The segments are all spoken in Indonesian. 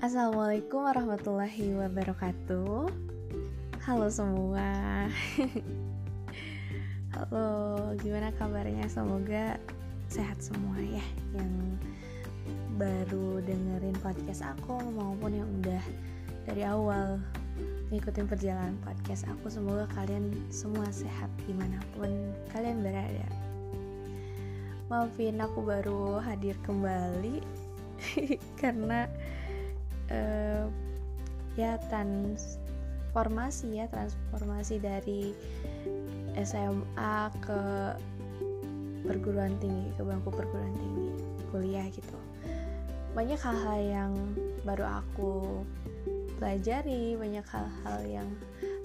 Assalamualaikum warahmatullahi wabarakatuh. Halo semua. Halo, gimana kabarnya? Semoga sehat semua ya. Yang baru dengerin podcast aku Maupun yang udah dari awal ngikutin perjalanan podcast aku Semoga kalian semua sehat di mana pun kalian berada. Maafin aku baru hadir kembali Karena uh, ya transformasi ya transformasi dari SMA ke perguruan tinggi ke bangku perguruan tinggi kuliah gitu. Banyak hal-hal yang baru aku pelajari banyak hal-hal yang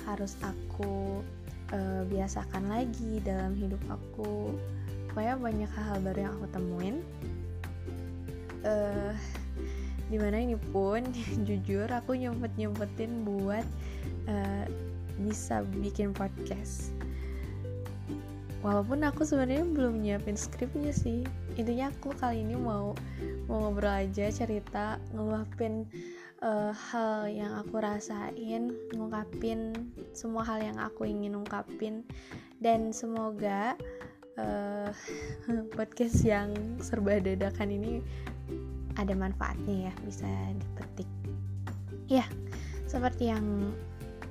harus aku uh, biasakan lagi dalam hidup aku. Pokoknya banyak hal-hal baru yang aku temuin. Uh, di mana ini pun jujur aku nyempet nyempetin buat uh, bisa bikin podcast. Walaupun aku sebenarnya belum nyiapin skripnya sih. Intinya aku kali ini mau mau ngobrol aja cerita ngeluapin uh, hal yang aku rasain ngungkapin semua hal yang aku ingin ungkapin. Dan semoga uh, podcast yang serba dadakan ini ada manfaatnya ya bisa dipetik. Ya seperti yang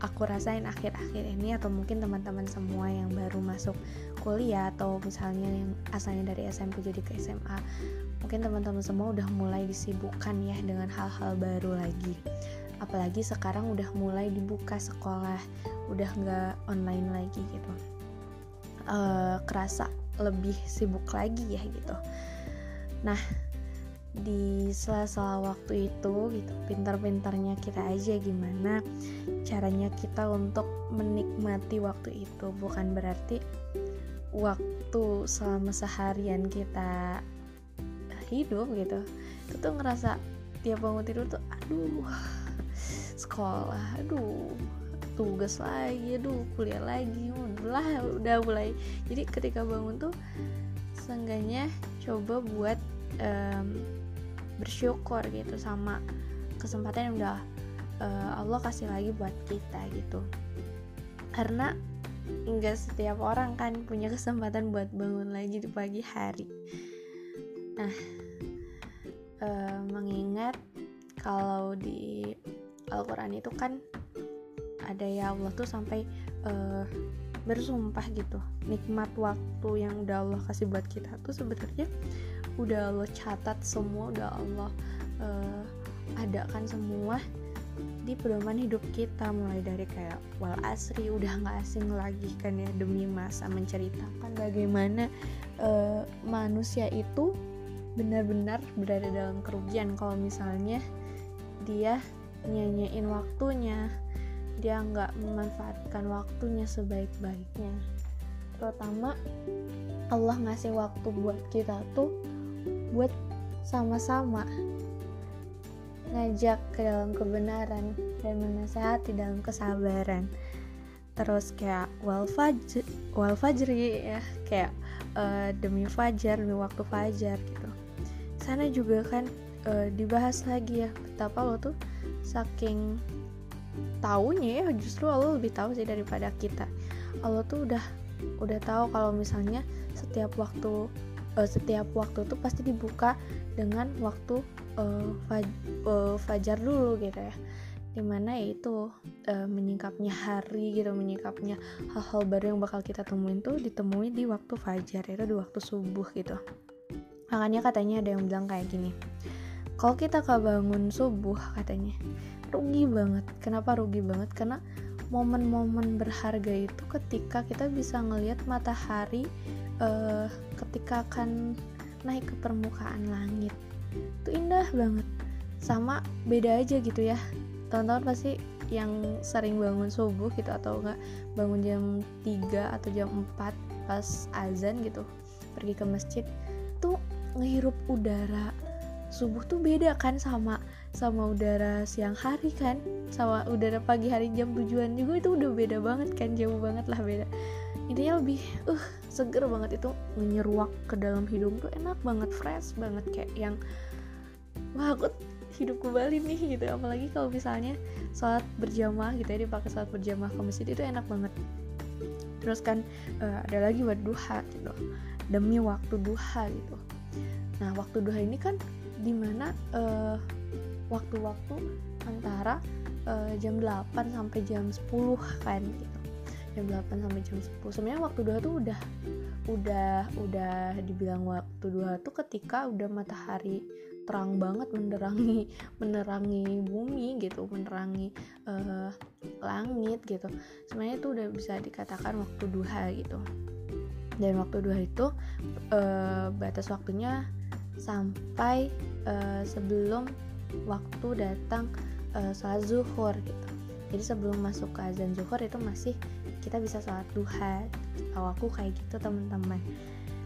aku rasain akhir-akhir ini atau mungkin teman-teman semua yang baru masuk kuliah atau misalnya yang asalnya dari SMP jadi ke SMA mungkin teman-teman semua udah mulai disibukkan ya dengan hal-hal baru lagi. Apalagi sekarang udah mulai dibuka sekolah udah nggak online lagi gitu. Uh, kerasa lebih sibuk lagi ya gitu. Nah di sela-sela waktu itu gitu. Pintar-pintarnya kita aja gimana caranya kita untuk menikmati waktu itu. Bukan berarti waktu selama seharian kita hidup gitu itu tuh ngerasa tiap bangun tidur tuh aduh sekolah aduh tugas lagi aduh kuliah lagi udah udah mulai. Jadi ketika bangun tuh seenggaknya coba buat um, bersyukur gitu sama kesempatan yang udah uh, Allah kasih lagi buat kita gitu. Karena nggak setiap orang kan punya kesempatan buat bangun lagi di pagi hari. Nah uh, mengingat kalau di Al-Quran itu kan ada ya Allah tuh sampai uh, bersumpah gitu. Nikmat waktu yang udah Allah kasih buat kita tuh sebenarnya udah Allah catat semua udah Allah uh, adakan semua di pedoman hidup kita. Mulai dari kayak wal asri udah nggak asing lagi kan ya demi masa menceritakan bagaimana uh, manusia itu benar-benar berada dalam kerugian. Kalau misalnya dia nyanyiin waktunya dia nggak memanfaatkan waktunya sebaik-baiknya. Terutama Allah ngasih waktu buat kita tuh buat sama-sama ngajak ke dalam kebenaran dan menasehati dalam kesabaran. Terus kayak wal fajr wal fajri ya kayak uh, demi fajar demi waktu fajar gitu. Sana juga kan uh, dibahas lagi ya betapa lo tuh saking tahunya ya justru Allah lebih tahu sih daripada kita. Allah tuh udah udah tahu kalau misalnya setiap waktu uh, setiap waktu tuh pasti dibuka dengan waktu uh, faj uh, fajar dulu gitu ya. Di mana ya itu uh, menyingkapnya hari gitu menyingkapnya hal-hal baru yang bakal kita temuin tuh ditemui di waktu fajar itu di waktu subuh gitu. Makanya katanya ada yang bilang kayak gini kalau kita kebangun subuh katanya rugi banget. Kenapa rugi banget? Karena momen-momen berharga itu ketika kita bisa ngelihat matahari uh, ketika akan naik ke permukaan langit. Itu indah banget. Sama beda aja gitu ya. Tahun-tahun pasti yang sering bangun subuh gitu atau enggak bangun jam 3 atau jam 4 pas azan gitu pergi ke masjid tuh ngehirup udara. Subuh tuh beda kan sama sama udara siang hari kan sama udara pagi hari jam tujuan juga itu udah beda banget kan jauh banget lah beda. Intinya lebih uh seger banget itu menyeruak ke dalam hidung tuh enak banget fresh banget kayak yang wah aku hidup kembali nih gitu. Apalagi kalau misalnya sholat berjamaah gitu ya dipakai sholat berjamaah ke masjid itu enak banget. Terus kan uh, ada lagi buat duha gitu demi waktu duha gitu. Nah waktu duha ini kan di mana uh, waktu-waktu antara uh, jam 8 sampai jam 10 kan gitu. Jam 8 sampai jam 10 sebenarnya waktu duha tuh udah udah udah dibilang waktu duha tuh ketika udah matahari terang banget menerangi menerangi bumi gitu menerangi uh, langit gitu. Sebenarnya itu udah bisa dikatakan waktu duha gitu. Dan waktu duha itu uh, batas waktunya sampai uh, sebelum waktu datang uh, sholat zuhur gitu jadi sebelum masuk ke azan zuhur itu masih kita bisa sholat duha tahu aku kayak gitu teman-teman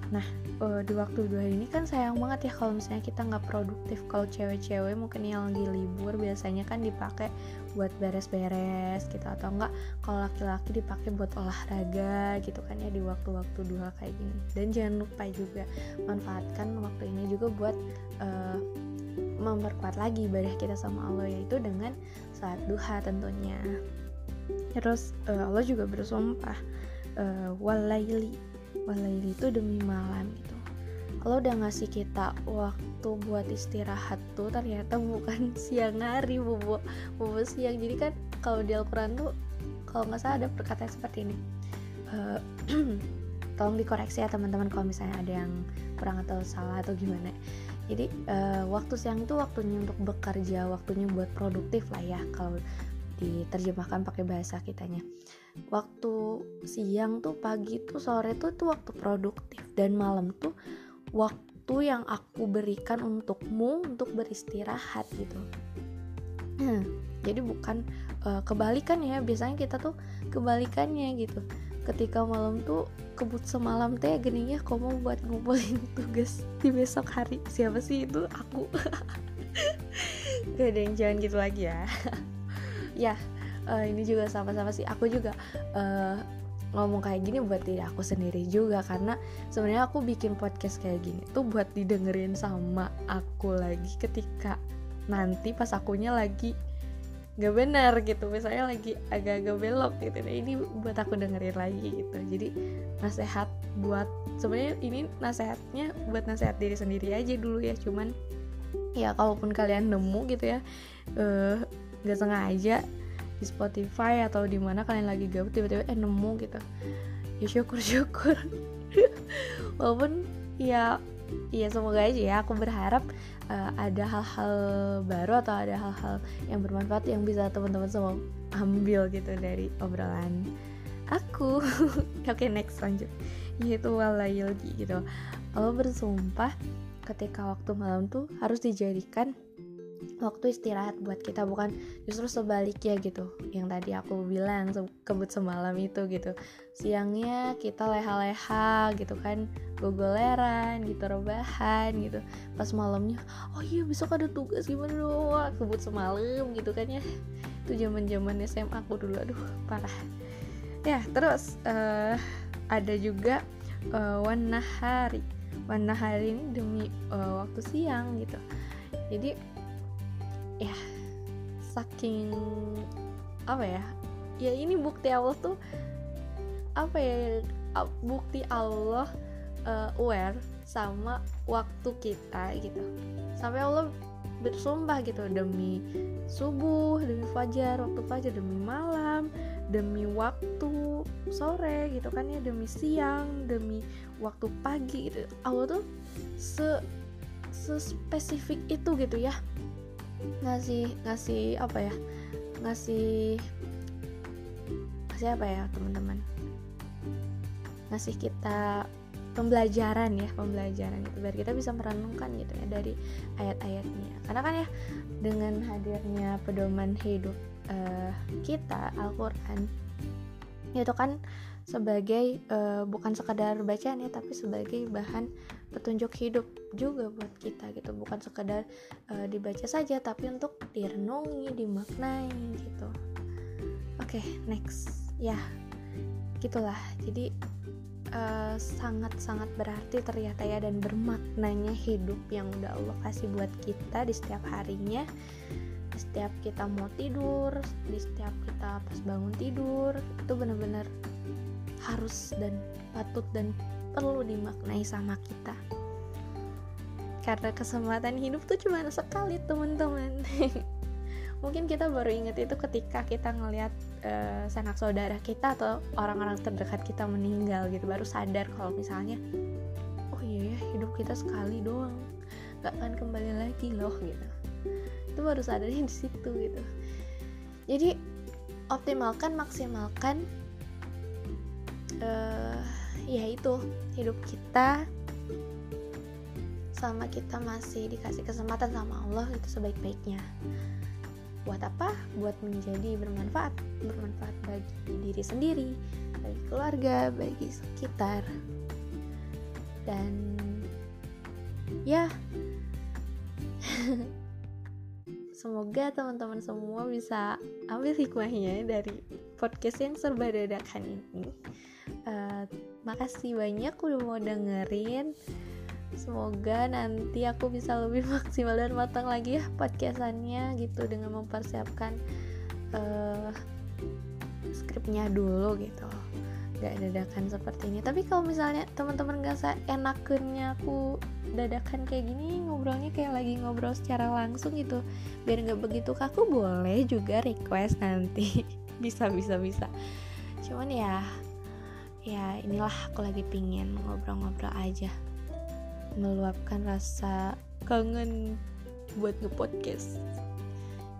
Nah, uh, di waktu dua ini kan sayang banget ya kalau misalnya kita nggak produktif. Kalau cewek-cewek mungkin yang lagi libur biasanya kan dipakai buat beres-beres gitu atau enggak kalau laki-laki dipakai buat olahraga gitu kan ya di waktu-waktu dua kayak gini. Dan jangan lupa juga manfaatkan waktu ini juga buat uh, memperkuat lagi ibadah kita sama Allah yaitu dengan saat duha tentunya. Terus uh, Allah juga bersumpah uh, walaili walaili itu demi malam gitu. Kalau udah ngasih kita waktu buat istirahat tuh ternyata bukan siang hari bobo bobo siang. Jadi kan kalau di Al-Quran tuh kalau nggak salah ada perkataan seperti ini. Uh, tolong dikoreksi ya teman-teman kalau misalnya ada yang kurang atau salah atau gimana jadi uh, waktu siang itu waktunya untuk bekerja waktunya buat produktif lah ya kalau diterjemahkan pakai bahasa kitanya. Waktu siang tuh pagi tuh sore tuh tuh waktu produktif. Dan malam tuh waktu yang aku berikan untukmu untuk beristirahat gitu. Jadi bukan uh, kebalikan ya biasanya kita tuh kebalikannya gitu ketika malam tuh kebut semalam teh geningnya kamu buat ngumpulin tugas di besok hari. Siapa sih itu? Aku. Gak ada yang jangan gitu lagi ya. Ya uh, ini juga sama-sama sih. Aku juga uh, ngomong kayak gini buat diri aku sendiri juga. Karena sebenarnya aku bikin podcast kayak gini tuh buat didengerin sama aku lagi ketika nanti pas akunya lagi gak benar gitu misalnya lagi agak-agak belok gitu nah ini buat aku dengerin lagi gitu. Jadi nasehat buat sebenarnya ini nasehatnya buat nasehat diri sendiri aja dulu ya cuman ya kalaupun kalian nemu gitu ya uh, nggak sengaja di Spotify atau di mana kalian lagi gabut tiba-tiba eh nemu gitu. Ya syukur syukur walaupun ya ya semoga aja ya aku berharap uh, ada hal-hal baru atau ada hal-hal yang bermanfaat yang bisa teman-teman semua ambil gitu dari obrolan aku. Oke okay, next lanjut. Yaitu walayilgi gitu. Allah bersumpah ketika waktu malam tuh harus dijadikan waktu istirahat buat kita bukan justru sebaliknya gitu. Yang tadi aku bilang kebut semalam itu gitu. Siangnya kita leha-leha gitu kan gogoleran gitu rebahan gitu. Pas malamnya oh iya besok ada tugas gimana dong? Kebut semalam gitu kan ya. Itu zaman zaman SMA aku dulu aduh parah. Ya terus uh, ada juga uh, warna hari. Warna hari ini demi uh, waktu siang gitu. Jadi saking apa ya ya ini bukti Allah tuh apa ya bukti Allah uh, aware sama waktu kita gitu. Sampai Allah bersumpah gitu demi subuh demi fajar waktu fajar demi malam demi waktu sore gitu kan ya demi siang demi waktu pagi gitu. Allah tuh se spesifik itu gitu ya ngasih ngasih apa ya? Ngasih ngasih apa ya teman-teman? Ngasih kita pembelajaran ya pembelajaran itu biar kita bisa merenungkan gitu ya dari ayat-ayatnya. Karena kan ya dengan hadirnya pedoman hidup uh, kita Al-Quran itu kan sebagai uh, bukan sekadar bacaan ya tapi sebagai bahan petunjuk hidup juga buat kita gitu. Bukan sekadar uh, dibaca saja tapi untuk direnungi dimaknai gitu. Oke okay, next. Ya gitulah. Jadi sangat sangat-sangat berarti ternyata ya dan bermaknanya hidup yang udah Allah kasih buat kita di setiap harinya. Di setiap kita mau tidur di setiap kita pas bangun tidur itu benar-benar harus dan patut dan perlu dimaknai sama kita. Karena kesempatan hidup tuh cuma sekali teman-teman. Mungkin kita baru inget itu ketika kita ngelihat uh, sanak saudara kita atau orang-orang terdekat kita meninggal gitu. Baru sadar kalau misalnya oh iya ya hidup kita sekali doang. Gak akan kembali lagi loh gitu. Itu baru sadarnya di situ gitu. Jadi optimalkan maksimalkan uh, ya itu hidup kita selama kita masih dikasih kesempatan sama Allah itu sebaik-baiknya. Buat apa? buat menjadi bermanfaat bermanfaat bagi diri sendiri bagi keluarga, bagi sekitar. Dan ya. Semoga teman-teman semua bisa ambil hikmahnya dari podcast yang serba dadakan ini uh, makasih banyak udah mau dengerin. Semoga nanti aku bisa lebih maksimal dan matang lagi ya podcastannya gitu dengan mempersiapkan uh, skripnya dulu gitu. Gak dadakan seperti ini. Tapi kalau misalnya teman-teman gak seenakennya aku dadakan kayak gini ngobrolnya kayak lagi ngobrol secara langsung gitu biar nggak begitu kaku boleh juga request nanti. Bisa bisa bisa. Cuman ya ya inilah aku lagi pingin ngobrol-ngobrol aja. Meluapkan rasa kangen buat ngepodcast.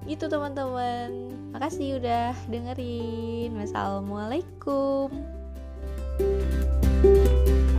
Gitu teman-teman. Makasih udah dengerin. Wassalamualaikum. thank you